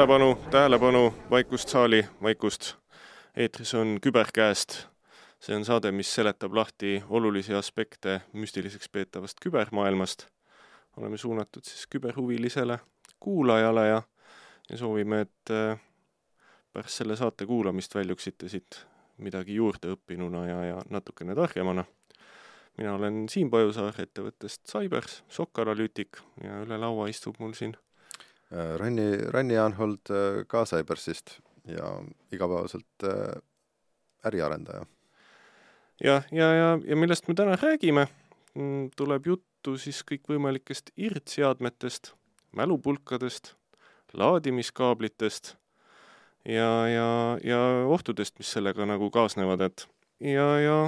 tähelepanu, tähelepanu, vaikust saali, vaikust. eetris on Küberkäest. see on saade, mis seletab lahti olulisi aspekte müstiliseks peetavast kübermaailmast. oleme suunatud siis küberhuvilisele kuulajale ja, ja soovime, et äh, pärast selle saate kuulamist väljuksite siit midagi juurde õppinuna ja, ja natukene targemana. mina olen Siim Pajusaar ettevõttest Cybers, sokkanalüütik ja üle laua istub mul siin Ranni, Ranni Anhold äh, ka Cybersist ja igapäevaselt äh, äriarendaja. jah, ja, ja, ja, ja millest me täna räägime, mm, tuleb juttu siis kõikvõimalikest irdseadmetest, mälupulkadest, laadimiskaablitest ja, ja, ja ohtudest, mis sellega nagu kaasnevad, et ja, ja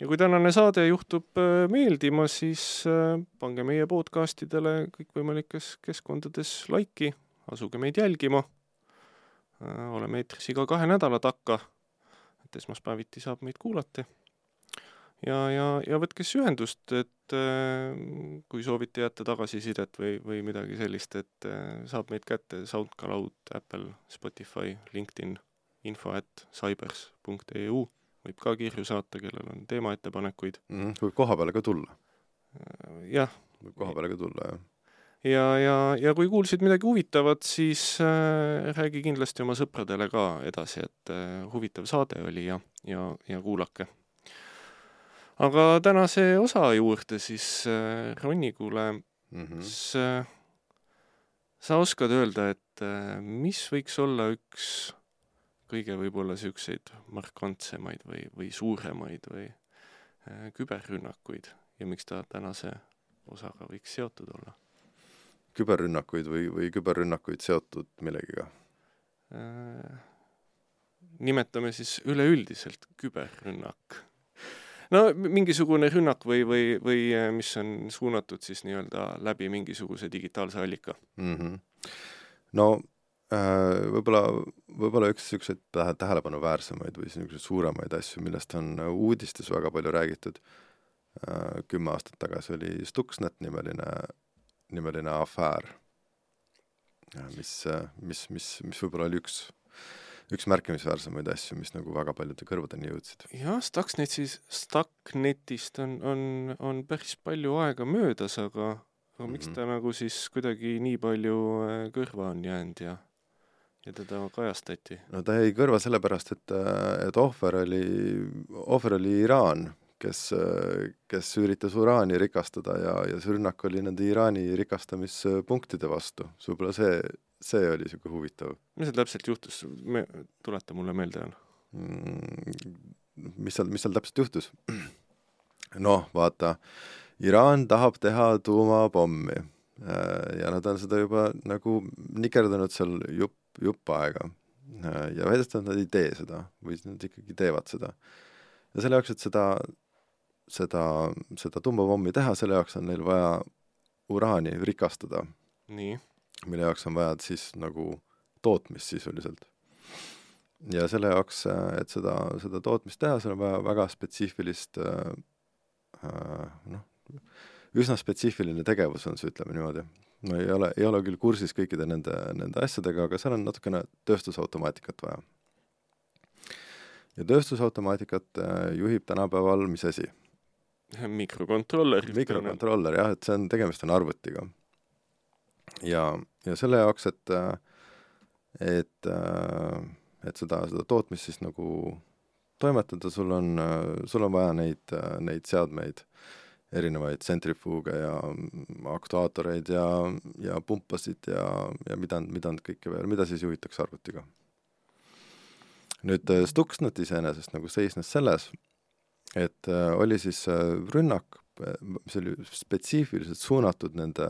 ja kui tänane saade juhtub äh, meeldima, siis äh, pange meie podcastidele kõikvõimalikes keskkondades laiki, asuge meid jälgima. Äh, oleme eetris iga kahe nädala takka, et esmaspäeviti saab meid kuulata. ja, ja, ja võtke siis ühendust, et kui soovite jätta tagasisidet või, või midagi sellist, et saab meid kätte SoundCloud, Apple, Spotify, LinkedIn, info at cybers.eu võib ka kirju saata, kellel on teemaettepanekuid mm. -hmm. võib koha peale ka tulla. jah. võib koha peale ka tulla, jah. ja, ja, ja kui kuulsid midagi huvitavat, siis äh, räägi kindlasti oma sõpradele ka edasi, et äh, huvitav saade oli ja, ja, ja kuulake. aga tänase osa juurde siis äh, Ronnikule mm, -hmm. siis äh, sa oskad öelda, et äh, mis võiks olla üks kõige võib-olla niisuguseid markantsemaid või, või suuremaid või äh, küberrünnakuid ja miks ta tänase osaga võiks seotud olla? küberrünnakuid või, või küberrünnakuid seotud millegiga äh,? nimetame siis üleüldiselt küberrünnak. no mingisugune rünnak või, või, või äh, mis on suunatud siis nii-öelda läbi mingisuguse digitaalse allika mm. -hmm. no võib-olla, võib-olla üks niisuguseid tähe, tähelepanuväärsemaid või niisuguseid suuremaid asju, millest on uudistes väga palju räägitud, äh, kümme aastat tagasi oli Stuxnet nimeline, nimeline afäär, äh, mis, mis, mis, mis võib-olla oli üks, üks märkimisväärsemaid asju, mis nagu väga paljude kõrvadeni jõudsid. jah, Stuxnetis, Stucknetist on, on, on päris palju aega möödas, aga aga miks mm -hmm. ta nagu siis kuidagi nii palju kõrva on jäänud ja ja teda kajastati? no ta jäi kõrva sellepärast, et, et ohver oli, ohver oli Iraan, kes, kes üritas uraani rikastada ja, ja see rünnak oli nende Iraani rikastamispunktide vastu. võib-olla see, see oli niisugune huvitav. mis seal täpselt juhtus, me, tuleta mulle meelde mm,. mis seal, mis seal täpselt juhtus? noh, vaata, Iraan tahab teha tuumapommi ja nad on seda juba nagu nikerdanud seal jupp jupp aega ja väidetavalt nad ei tee seda või nad ikkagi teevad seda. ja selle jaoks, et seda, seda, seda tumbapommi teha, selle jaoks on neil vaja uraani rikastada. mille jaoks on vaja siis nagu tootmist sisuliselt. ja selle jaoks, et seda, seda tootmist teha, seal on vaja väga spetsiifilist äh, äh, noh, üsna spetsiifiline tegevus on see, ütleme niimoodi ma ei ole, ei ole küll kursis kõikide nende, nende asjadega, aga seal on natukene tööstusautomaatikat vaja. ja tööstusautomaatikat äh, juhib tänapäeval mis asi? mikrokontroller. mikrokontroller jah, et see on, tegemist on arvutiga. ja, ja selle jaoks, et, äh, et, äh, et seda, seda tootmist siis nagu toimetada, sul on, sul on vaja neid, neid seadmeid erinevaid tsentrifuuge ja aktuaatoreid ja, ja pumpasid ja, ja mida, mida nad kõike veel, mida siis juhitakse arvutiga. nüüd äh, Stuxnet iseenesest nagu seisnes selles, et äh, oli siis äh, rünnak, mis oli spetsiifiliselt suunatud nende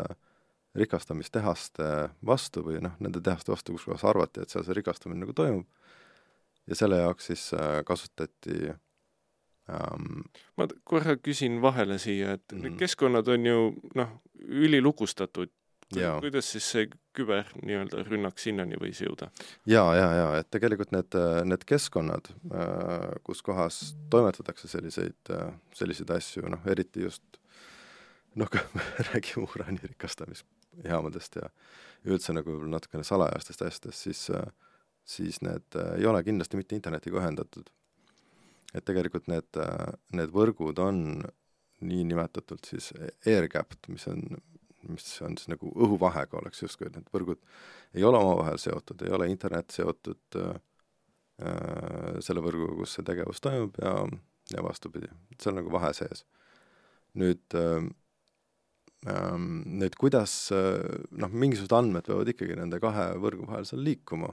rikastamistehaste vastu või noh, nende tehaste vastu, kus kohas arvati, et seal see rikastamine nagu toimub, ja selle jaoks siis kasutati um,. ma korra küsin vahele siia, et mm -hmm. need keskkonnad on ju noh, ülilukustatud. kuidas siis see küber nii-öelda rünnak sinnani võis jõuda? jaa, jaa, jaa, et tegelikult need, need keskkonnad, kus kohas toimetatakse selliseid, selliseid asju, noh eriti just noh, kui me räägime uraani rikastamisest jaamadest ja üldse nagu natukene salajastest asjadest, siis äh, siis need äh, ei ole kindlasti mitte internetiga ühendatud. Et tegelikult need, äh, need võrgud on niinimetatult siis air-gapped, mis on, mis on siis nagu õhuvahega oleks justkui, et need võrgud ei ole omavahel seotud, ei ole internet seotud äh, selle võrguga, kus see tegevus toimub ja, ja vastupidi, et seal on nagu vahe sees. nüüd äh, nüüd kuidas noh, mingisugused andmed peavad ikkagi nende kahe võrgu vahel seal liikuma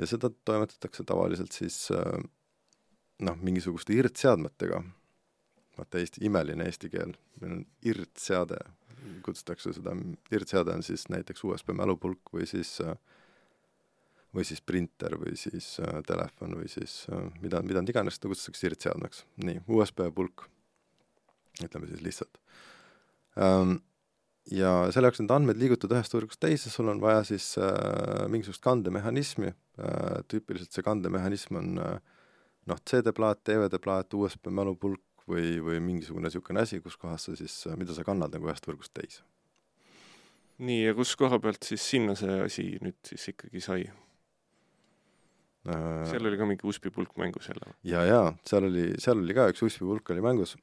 ja seda toimetatakse tavaliselt siis noh, mingisuguste irdseadmetega, vaata eesti, imeline eesti keel, meil on irdseade, kutsutakse seda, irdseade on siis näiteks USB mälupulk või siis või siis printer või siis telefon või siis mida, mida iganes seda kutsutakse irdseadmeks. nii, USB pulk, ütleme siis lihtsalt. Ähm, ja selle jaoks need andmed liigutada ühest võrgust teise, sul on vaja siis äh, mingisugust kandemehhanismi. Äh,, tüüpiliselt see kandemehhanism on äh, noh, CD-plaat, DVD-plaat, USB mälupulk või, või mingisugune niisugune asi, kus kohas sa siis, äh, mida sa kannad nagu ühest võrgust teise. nii, ja kus koha pealt siis sinna see asi nüüd siis ikkagi sai äh,? seal oli ka mingi USB pulk mängus jälle jaa, jaa, seal oli, seal oli ka üks USB pulk oli mängus,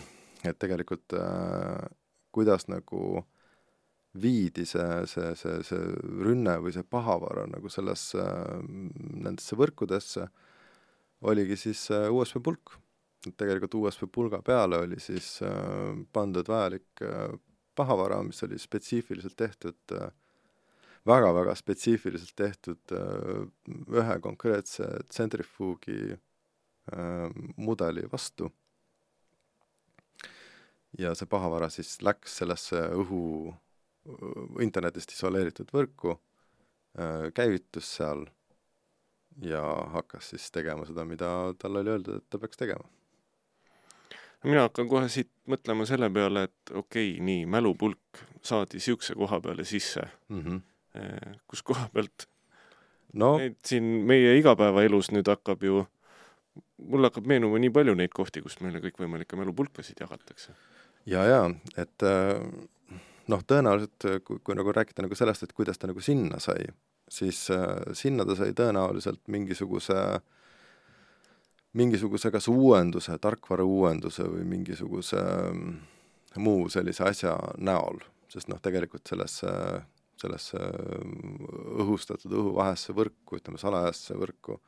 et tegelikult äh, kuidas nagu viidi see, see, see, see rünne või see pahavara nagu sellesse, nendesse võrkudesse, oligi siis USB pulk. et tegelikult USB pulga peale oli siis äh, pandud vajalik äh, pahavara, mis oli spetsiifiliselt tehtud äh, väga-väga spetsiifiliselt tehtud ühe konkreetse tsentrifuugi mudeli vastu ja see pahavara siis läks sellesse õhu, internetist isoleeritud võrku, äh, käivitus seal ja hakkas siis tegema seda, mida talle oli öeldud, et ta peaks tegema. mina hakkan kohe siit mõtlema selle peale, et okei okay,, nii, mälupulk saadi niisuguse koha peale sisse mm. -hmm. kus koha pealt no neid siin meie igapäevaelus nüüd hakkab ju, mul hakkab meenuma nii palju neid kohti, kus meile kõikvõimalikke mälupulkasid jagatakse ja, ja et äh, noh, tõenäoliselt kui, kui nagu rääkida nagu sellest, et kuidas ta nagu sinna sai, siis äh, sinna ta sai tõenäoliselt mingisuguse mingisuguse kas uuenduse, tarkvara uuenduse või mingisuguse mm, muu sellise asja näol, sest noh, tegelikult sellesse, sellesse õhustatud õhuvahesse võrku, ütleme salajasse võrku,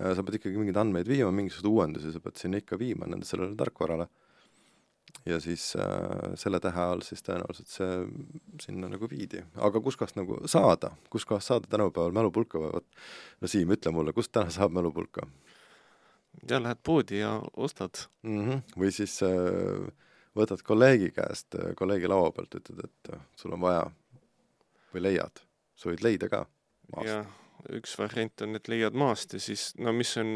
äh, sa pead ikkagi mingeid andmeid viima, mingisuguseid uuendusi sa pead sinna ikka viima, nende sellele tarkvarale ja siis äh, selle tähe all siis tõenäoliselt see sinna nagu viidi. aga kuskohast nagu saada, kuskohast saada tänapäeval mälupulka või vot, no Siim, ütle mulle, kust täna saab mälupulka? ja lähed poodi ja ostad mm. -hmm. või siis äh, võtad kolleegi käest, äh, kolleegi laua pealt, ütled, et äh, sul on vaja või leiad, sa võid leida ka maast. jah, üks variant on, et leiad maast ja siis no mis on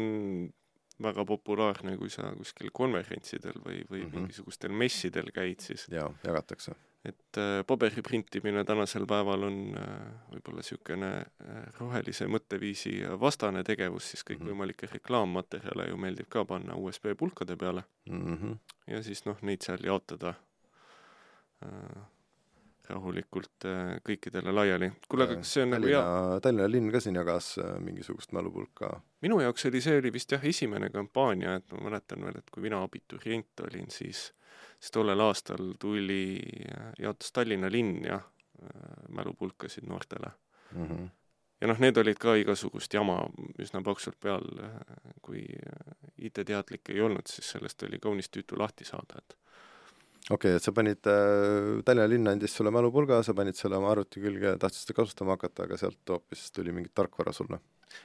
väga populaarne, kui sa kuskil konverentsidel või, või mm -hmm. mingisugustel messidel käid, siis jaa, jagatakse. et äh, paberi printimine tänasel päeval on äh, võib-olla niisugune äh, rohelise mõtteviisi vastane tegevus, siis kõikvõimalikke mm -hmm. reklaammaterjale ju meeldib ka panna USB pulkade peale mm. -hmm. ja siis noh, neid seal jaotada äh, rahulikult äh, kõikidele laiali. kuule, aga kas see on nagu Tallinna, nagu hea Tallinna linn ka siin jagas äh, mingisugust mälupulka? minu jaoks oli, see oli vist jah, esimene kampaania, et ma mäletan veel, et kui mina abiturient olin, siis siis tollel aastal tuli, äh, jaotas Tallinna linn jah, mälupulkasid noortele mm. -hmm. ja noh, need olid ka igasugust jama üsna paksult peal, kui IT-teadlik ei olnud, siis sellest oli kaunis tüütu lahti saada, et okei okay,, et sa panid äh,, Tallinna linn andis sulle mälupulga, sa panid selle oma arvuti külge, tahtsid seda kasutama hakata, aga sealt hoopis tuli mingit tarkvara sulle?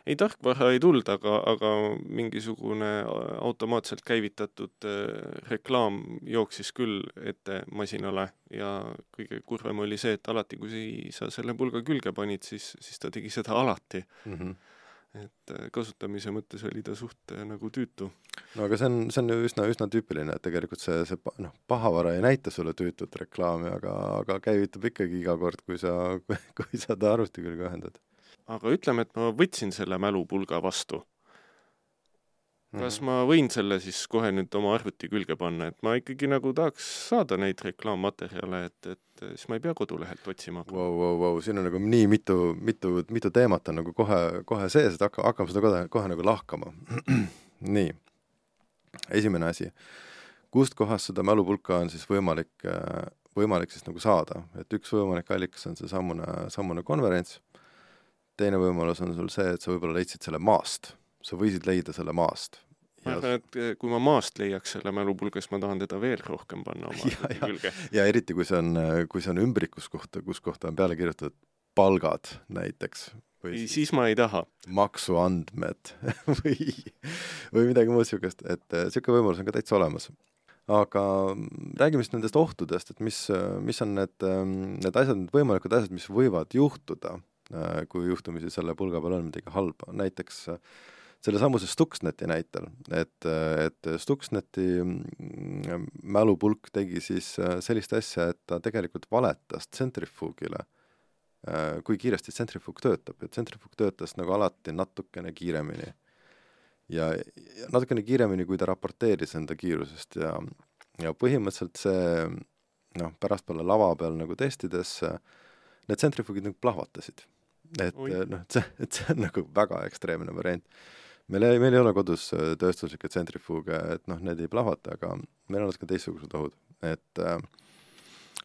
ei, tarkvara ei tulnud, aga, aga mingisugune automaatselt käivitatud äh, reklaam jooksis küll ette masinale ja kõige kurvem oli see, et alati, kui sa selle pulga külge panid, siis, siis ta tegi seda alati mm. -hmm et äh, kasutamise mõttes oli ta suht äh, nagu tüütu. no aga see on, see on ju üsna, üsna tüüpiline, et tegelikult see, see noh, pahavara ei näita sulle tüütut reklaami, aga, aga käivitub ikkagi iga kord, kui sa, kui sa ta arvuti külge ühendad. aga ütleme, et ma võtsin selle mälupulga vastu. Kas ma võin selle siis kohe nüüd oma arvuti külge panna, et ma ikkagi nagu tahaks saada neid reklaammaterjale, et, et siis ma ei pea kodulehelt otsima. Vau, vau, vau, siin on nagu nii mitu, mitu, mitu teemat on nagu kohe, kohe sees, et hakka, hakkame seda kohe, kohe nagu lahkama. nii, esimene asi, kust kohast seda mälupulka on siis võimalik, võimalik siis nagu saada, et üks võimalik allikas on seesamune, samune konverents, teine võimalus on sul see, et sa võib-olla leidsid selle maast, sa võisid leida selle maast ma arvan, et eh, kui ma maast leiaks selle mälupulga, siis ma tahan teda veel rohkem panna oma ja, ja, külge. ja eriti, kui see on, kui see on ümbrikus kohta, kus kohta on peale kirjutatud palgad näiteks. või siis ma ei taha. maksuandmed või, või midagi muud niisugust, et niisugune eh, võimalus on ka täitsa olemas. aga räägime siis nendest ohtudest, et mis, mis on need, need asjad, need võimalikud asjad, mis võivad juhtuda, eh, kui juhtumisi selle pulga peal on midagi halba, näiteks äh, sellesamuse Stuxneti näitel, et, et Stuxneti mm, mälupulk tegi siis äh, sellist asja, et ta tegelikult valetas tsentrifuugile, äh, kui kiiresti tsentrifuug töötab ja tsentrifuug töötas nagu alati natukene kiiremini. ja, ja natukene kiiremini, kui ta raporteeris enda kiirusest ja, ja põhimõtteliselt see noh, pärastpoole lava peal nagu testides need tsentrifuugid nagu plahvatasid. et noh, et see, et see on nagu väga ekstreemne variant meil ei, meil ei ole kodus äh, tööstuslikke tsentrifuuge, et noh, need ei plahvata, aga meil on natuke teistsugused ohud, et äh,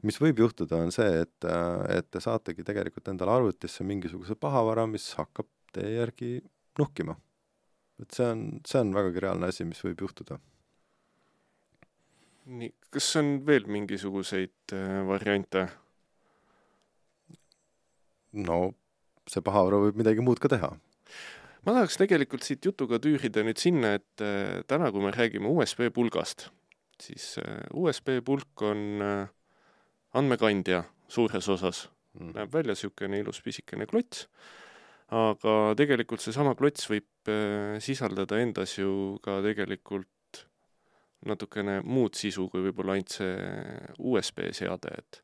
mis võib juhtuda, on see, et, äh, et te saategi tegelikult endale arvutisse mingisuguse pahavara, mis hakkab teie järgi nuhkima. et see on, see on vägagi reaalne asi, mis võib juhtuda. nii, kas on veel mingisuguseid äh, variante? no see pahavara võib midagi muud ka teha ma tahaks tegelikult siit jutuga tüürida nüüd sinna, et äh, täna, kui me räägime USB pulgast, siis äh, USB pulk on äh, andmekandja suures osas mm., näeb välja niisugune ilus pisikene klots, aga tegelikult seesama klots võib sisaldada endas ju ka tegelikult natukene muud sisu kui võib-olla ainult see USB seade, et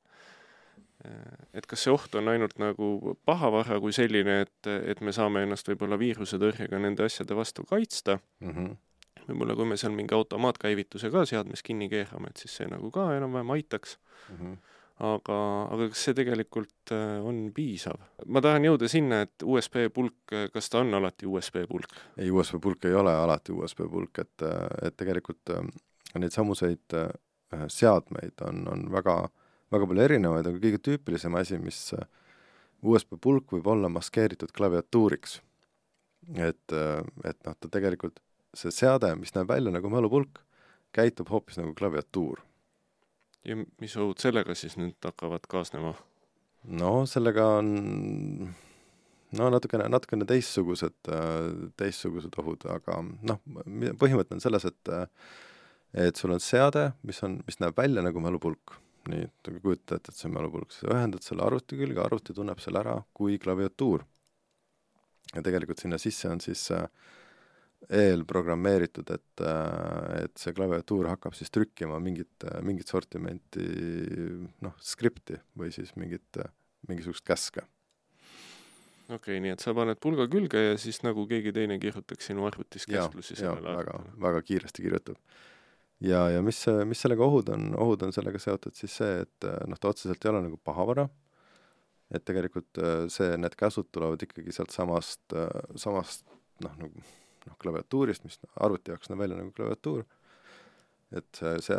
et kas see oht on ainult nagu pahavara kui selline, et, et me saame ennast võib-olla viirusetõrjega nende asjade vastu kaitsta mm, -hmm. võib-olla kui me seal mingi automaatkäivituse ka seadmes kinni keerame, et siis see nagu ka enam-vähem aitaks mm. -hmm aga, aga kas see tegelikult äh, on piisav? ma tahan jõuda sinna, et USB pulk, kas ta on alati USB pulk? ei, USB pulk ei ole alati USB pulk, et, et tegelikult äh, neid samuseid äh, seadmeid on, on väga äh, väga palju erinevaid, aga kõige tüüpilisem asi, mis äh, USB pulk võib olla maskeeritud klaviatuuriks. et, äh, et noh, ta tegelikult, see seade, mis näeb välja nagu mälupulk, käitub hoopis nagu klaviatuur. ja mis ohud sellega siis nüüd hakkavad kaasnema? no sellega on no natukene, natukene teistsugused, äh, teistsugused ohud, aga noh, põhimõte on selles, et et sul on seade, mis on, mis näeb välja nagu mälupulk nii et kujuta ette, et see on mälupulk, sa ühendad selle arvuti külge, arvuti tunneb selle ära kui klaviatuur. ja tegelikult sinna sisse on siis äh, eelprogrammeeritud, et, äh, et see klaviatuur hakkab siis trükkima mingit, äh, mingit sortimenti noh, skripti või siis mingit, mingisugust käske. okei okay,, nii et sa paned pulga külge ja siis nagu keegi teine kirjutaks sinu arvutis käsklusi sellele arvutile? väga, väga kiiresti kirjutab ja, ja mis, mis sellega ohud on, ohud on sellega seotud siis see, et noh, ta otseselt ei ole nagu pahavara, et tegelikult äh, see, need käsud tulevad ikkagi sealt samast, äh, samast noh, nagu noh, klaviatuurist, mis arvuti jaoks näeb välja nagu klaviatuur, et see,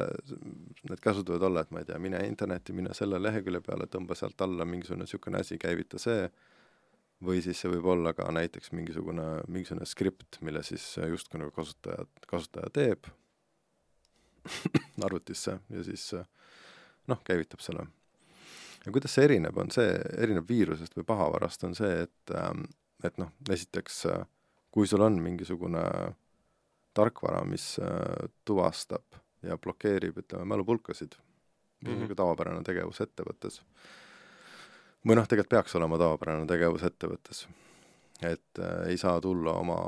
need käsud võivad olla, et ma ei tea, mine internetti, mine selle lehekülje peale, tõmba sealt alla mingisugune niisugune asi, käivita see, või siis see võib olla ka näiteks mingisugune, mingisugune skript, mille siis justkui nagu kasutaja, kasutaja teeb arvutisse ja siis noh, käivitab selle. ja kuidas see erineb, on see, erineb viirusest või pahavarast, on see, et ähm, et noh, esiteks kui sul on mingisugune tarkvara, mis tuvastab ja blokeerib, ütleme, mälupulkasid, mm -hmm. tavapärane tegevus ettevõttes, või noh, tegelikult peaks olema tavapärane tegevus ettevõttes, et äh, ei saa tulla oma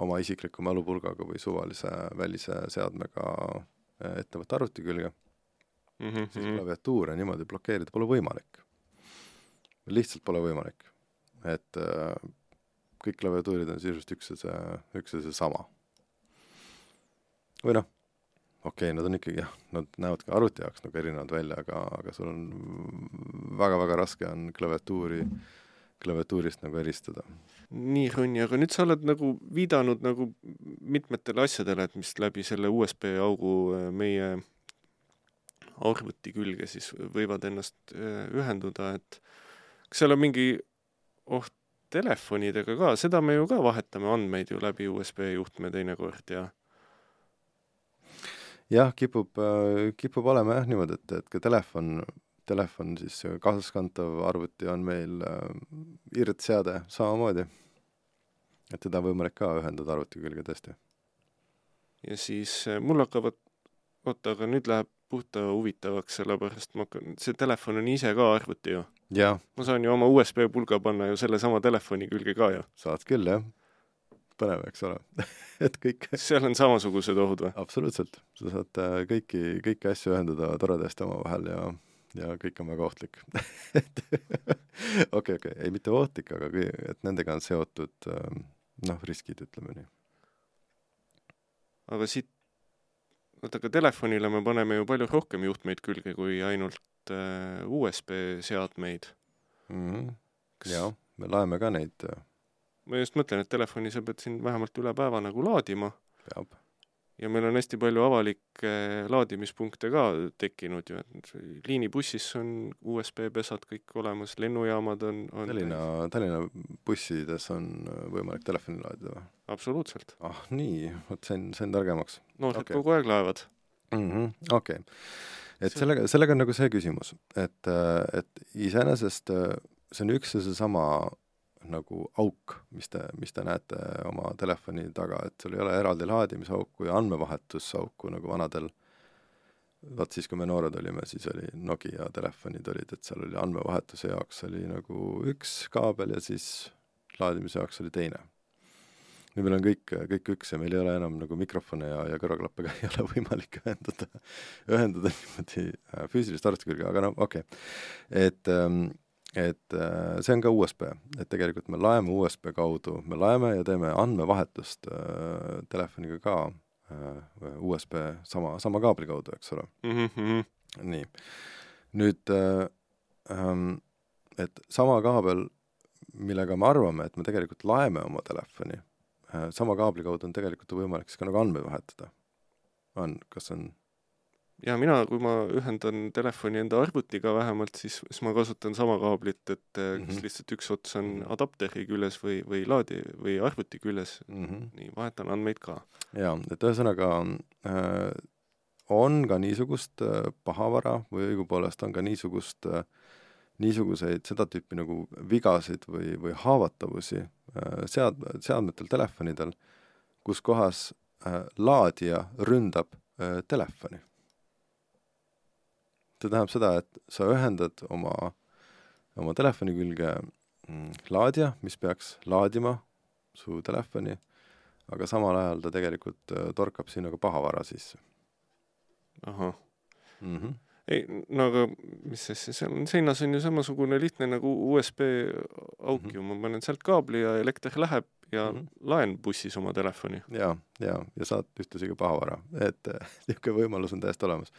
oma isikliku mälupulgaga või suvalise välise seadmega äh, ettevõtte arvuti külge mm, -hmm. siis mhm. klaviatuure niimoodi blokeerida pole võimalik. lihtsalt pole võimalik. et äh, kõik klaviatuurid on sisuliselt üks ja see, üks ja seesama. või noh, okei okay,, nad on ikkagi jah, nad näevad ka arvuti jaoks nagu erinevad välja, aga, aga sul on väga-väga raske on klaviatuuri, klaviatuurist nagu eristada. nii, Ronny, aga nüüd sa oled nagu viidanud nagu mitmetele asjadele, et mis läbi selle USB augu äh, meie arvuti külge siis võivad ennast äh, ühenduda, et kas seal on mingi oht telefonidega ka, seda me ju ka vahetame andmeid ju läbi USB juhtme teinekord ja jah, kipub, äh, kipub olema jah niimoodi, et, et ka telefon, telefon siis kaasaskantav arvuti on meil äh, IRT-seade samamoodi. et teda on võimalik ka ühendada arvuti külge tõesti. ja siis äh, mul hakkavad, oota, aga nüüd läheb puhta huvitavaks, sellepärast ma hakkan, see telefon on ise ka arvuti ju. ma saan ju oma USB pulga panna ju sellesama telefoni külge ka ju. saad küll, jah põnev, eks ole et kõik seal on samasugused ohud või? absoluutselt, sa saad äh, kõiki, kõiki asju ühendada toredasti omavahel ja, ja kõik on väga ohtlik okei, okei, ei mitte ohtlik, aga kui, et nendega on seotud ähm, noh, riskid, ütleme nii. aga siit, oota, aga telefonile me paneme ju palju rohkem juhtmeid külge kui ainult äh, USB seadmeid mm. -hmm. Kas... jaa, me laeme ka neid äh, ma just mõtlen, et telefoni sa pead siin vähemalt üle päeva nagu laadima. peab. Ja meil on hästi palju avalikke laadimispunkte ka tekkinud ju, et liinibussis on USB-pesad kõik olemas, lennujaamad on, on Tallinna, Tallinna bussides on võimalik telefoni laadida või? absoluutselt. ah nii, vot sain, sain targemaks. noored okay. kogu aeg laevad mm -hmm.. okei okay. et sellega, sellega on nagu see küsimus, et, et iseenesest see on üks ja seesama nagu auk, mis te, mis te näete oma telefoni taga, et sul ei ole eraldi laadimisauku ja andmevahetusauku nagu vanadel, vaat siis, kui me noored olime, siis oli Nokia telefonid olid, et seal oli andmevahetuse jaoks oli nagu üks kaabel ja siis laadimise jaoks oli teine. nüüd meil on kõik, kõik üks ja meil ei ole enam nagu mikrofone ja, ja kõrvaklappe ka ei ole võimalik ühendada, ühendada niimoodi äh, füüsilist arvuti külge, aga no okei okay.. et ähm, et äh, see on ka USB, et tegelikult me laeme USB kaudu, me laeme ja teeme andmevahetust äh, telefoniga ka äh, USB sama, sama kaabli kaudu, eks ole mm. -hmm. nii, nüüd äh, ähm, et sama kaabel, millega me arvame, et me tegelikult laeme oma telefoni äh,, sama kaabli kaudu on tegelikult võimalik siis ka nagu andmeid vahetada. on, kas on ja mina, kui ma ühendan telefoni enda arvutiga vähemalt, siis, siis ma kasutan sama kaablit, et mm -hmm. kas lihtsalt üks ots on mhm. adapteri küljes või, või laadi- või arvuti küljes mm, -hmm. nii vahetan andmeid ka. jaa, et ühesõnaga äh, on ka niisugust äh, pahavara või õigupoolest on ka niisugust äh, niisuguseid seda tüüpi nagu vigasid või, või haavatavusi äh, sead-, seadmetel, telefonidel, kus kohas äh, laadija ründab äh, telefoni see tähendab seda, et sa ühendad oma, oma telefoni külge mm, laadija, mis peaks laadima su telefoni, aga samal ajal ta tegelikult äh, torkab sinna ka pahavara sisse. ahah mm. -hmm. ei, no aga mis see, seal on seinas on ju samasugune lihtne nagu USB auk mm -hmm. ju, ma panen sealt kaabli ja elekter läheb ja mm -hmm. laen bussis oma telefoni. ja, ja, ja saad ühtlasi ka pahavara, et niisugune võimalus on täiesti olemas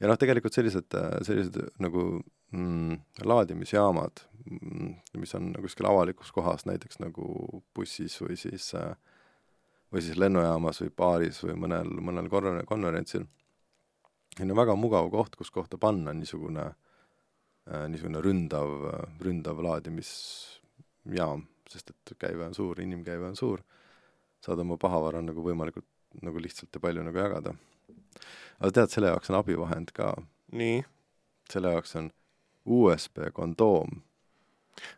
ja noh, tegelikult sellised, sellised nagu mm, laadimisjaamad, mm, mis on nagu kuskil avalikus kohas, näiteks nagu bussis või siis või siis lennujaamas või baaris või mõnel, mõnel korra-, konverentsil, on ju väga mugav koht, kus kohta panna niisugune, niisugune ründav, ründav laadimisjaam, sest et käive on suur, inimkäive on suur, saad oma pahavara nagu võimalikult nagu lihtsalt ja palju nagu jagada aga tead, selle jaoks on abivahend ka. nii? selle jaoks on USB kondoom.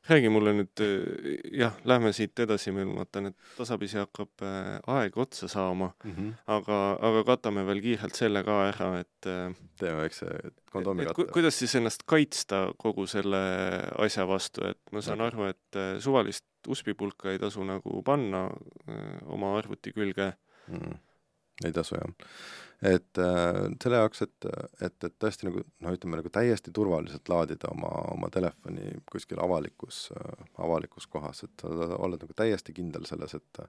räägi mulle nüüd, äh, jah, lähme siit edasi, ma vaatan, et tasapisi hakkab äh, aeg otsa saama mm, -hmm. aga, aga katame veel kiirelt selle ka ära, et äh, teeme väikse kondoomi katte. kuidas siis ennast kaitsta kogu selle asja vastu, et ma saan aru, et suvalist USB-pulka ei tasu nagu panna oma arvuti külge mm. ei tasu jah et äh, selle jaoks, et, et, et tõesti nagu noh, ütleme nagu täiesti turvaliselt laadida oma, oma telefoni kuskil avalikus äh,, avalikus kohas, et sa oled nagu täiesti kindel selles, et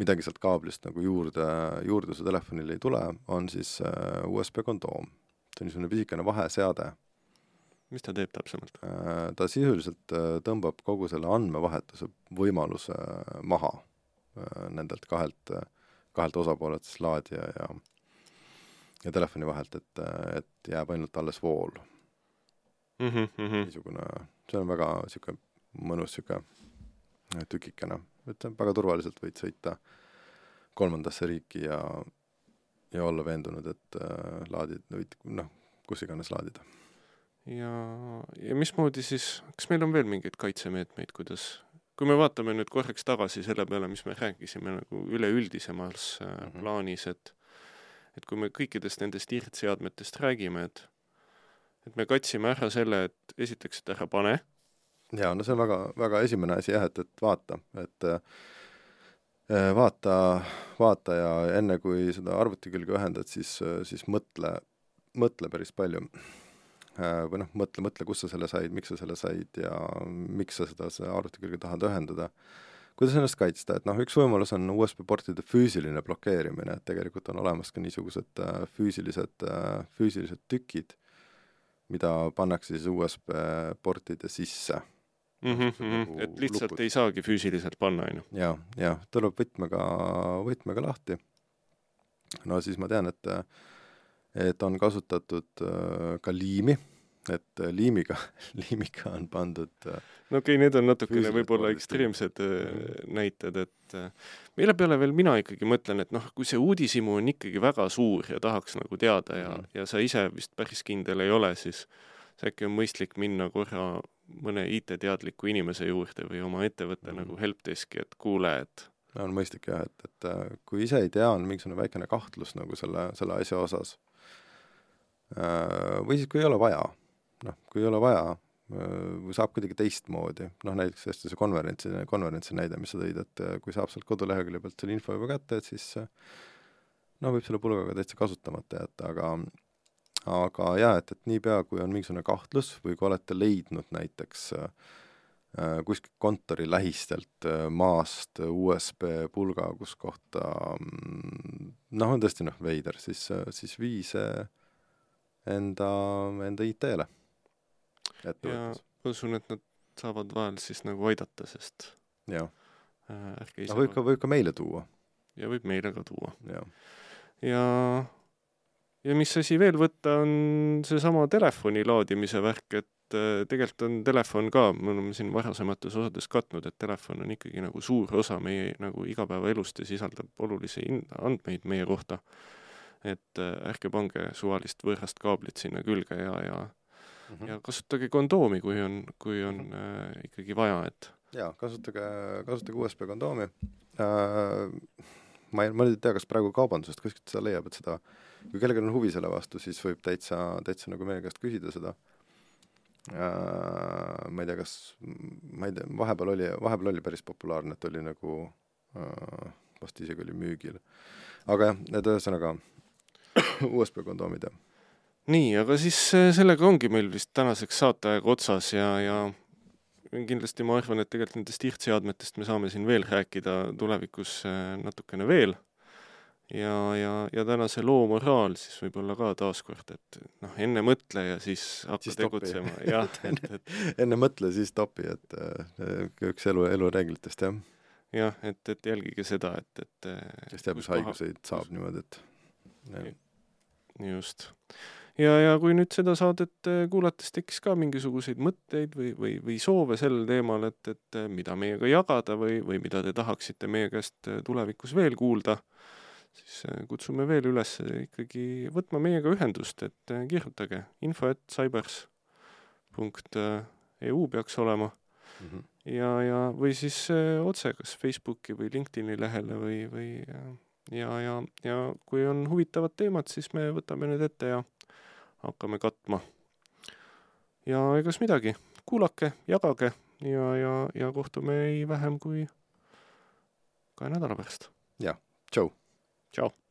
midagi sealt kaablist nagu juurde, juurde su telefonile ei tule, on siis äh, USB kondoom. see on niisugune pisikene vaheseade. Mis ta teeb täpsemalt? Äh, ta sisuliselt äh, tõmbab kogu selle andmevahetuse võimaluse maha nendelt kahelt, kahelt osapoolelt, siis laadija ja ja telefoni vahelt, et, et jääb ainult alles vool mm. -hmm. niisugune, see on väga niisugune mõnus niisugune tükikene et väga turvaliselt võid sõita kolmandasse riiki ja, ja olla veendunud, et äh, laadid, noh, kus iganes laadida. Ja, ja mismoodi siis, kas meil on veel mingeid kaitsemeetmeid, kuidas, kui me vaatame nüüd korraks tagasi selle peale, mis me rääkisime nagu üleüldisemas äh, mm -hmm. plaanis, et et kui me kõikidest nendest irdseadmetest räägime, et et me katsime ära selle, et esiteks, et ära pane jaa, no see on väga, väga esimene asi jah, et, et vaata, et äh, vaata, vaata ja enne, kui seda arvuti külge ühendad, siis, siis mõtle, mõtle päris palju. Äh, või noh, mõtle, mõtle, kust sa selle said, miks sa selle said ja miks sa seda, seda arvuti külge tahad ühendada. kuidas ennast kaitsta, et noh, üks võimalus on USB-portide füüsiline blokeerimine, et tegelikult on olemas ka niisugused äh, füüsilised, füüsilised tükid, mida pannakse siis USB portide sisse mm. -hmm, nagu et lihtsalt lupud. ei saagi füüsiliselt panna, on ju? ja, ja tuleb võtmega, võtmega lahti. no siis ma tean, et, et on kasutatud äh, ka liimi, et liimiga, liimiga on pandud äh, no okei okay,, need on natukene võib-olla ekstreemsed näited, et mille peale veel mina ikkagi mõtlen, et noh, kui see uudishimu on ikkagi väga suur ja tahaks nagu teada ja mm., ja sa ise vist päris kindel ei ole, siis äkki on mõistlik minna korra mõne IT-teadliku inimese juurde või oma ettevõtte mm -hmm. nagu helpdeski, et kuule, et on mõistlik jah, et, et äh, kui ise ei tea, on mingisugune väikene kahtlus nagu selle, selle asja osas, äh, või siis kui ei ole vaja, noh, kui ei ole vaja, äh, saab kuidagi teistmoodi, noh näiteks hästi see konverentsi, konverentsi näide, mis sa tõid, et kui saab sealt kodulehekülje pealt selle info juba kätte, et siis noh, võib selle pulgaga täitsa kasutamata jätta, aga aga jaa, et, et niipea, kui on mingisugune kahtlus või kui olete leidnud näiteks äh, kuskilt kontori lähistelt äh, maast USB pulga, kus kohta mm, noh, on tõesti noh, veider, siis, siis vii see enda, enda IT-le. ja ma usun, et nad saavad vahel siis nagu aidata, sest jah äh,. aga võib ka, võib ka meile tuua. ja võib meile ka tuua. ja, ja ja mis asi veel võtta, on seesama telefoni laadimise värk, et äh, tegelikult on telefon ka, me oleme siin varasemates osades katnud, et telefon on ikkagi nagu suur osa meie nagu igapäevaelust ja sisaldab olulisi andmeid meie kohta. Et äh, ärge pange suvalist võõrast kaablit sinna külge ja, ja mm -hmm. ja kasutage kondoomi, kui on, kui on mhm. äh, ikkagi vaja, et jaa, kasutage, kasutage USB kondoomi äh,. ma ei, ma ei tea, kas praegu kaubandusest kuskilt seda leiab, et seda äh, kui kellelgi on huvi selle vastu, siis võib täitsa, täitsa nagu meie käest küsida seda äh,. ma ei tea, kas, ma ei tea, vahepeal oli, vahepeal oli päris populaarne, et oli nagu äh, vast isegi oli müügil. aga jah, et ühesõnaga USB kondoomid, jah. nii, aga siis äh, sellega ongi meil vist tänaseks saateaeg otsas ja, ja kindlasti ma arvan, et tegelikult nendest ihtseadmetest me saame siin veel rääkida tulevikus äh, natukene veel ja, ja, ja tänase loo moraal siis võib-olla ka taaskord, et noh, enne mõtle ja siis hakka siis tegutsema, jah, et, enne mõtle, siis topi, et äh, üks elu, elureeglitest, jah. jah, et, et jälgige seda, et, et kes teab, mis haiguseid saab niimoodi, et. Just. ja, ja kui nüüd seda saadet äh, kuulates tekkis ka mingisuguseid mõtteid või, või, või soove sel teemal, et, et äh, mida meiega jagada või, või mida te tahaksite meie käest tulevikus veel kuulda, siis äh, kutsume veel üles ikkagi võtma meiega ühendust, et äh, kirjutage info et cybers.eu peaks olema mm. -hmm. ja, ja või siis äh, otse kas Facebooki või LinkedIni lehele või, või ja, ja, ja kui on huvitavad teemad, siis me võtame need ette ja hakkame katma. ja egas midagi, kuulake, jagage ja, ja, ja kohtume ei vähem kui kahe nädala pärast. jah, tšau! Chao.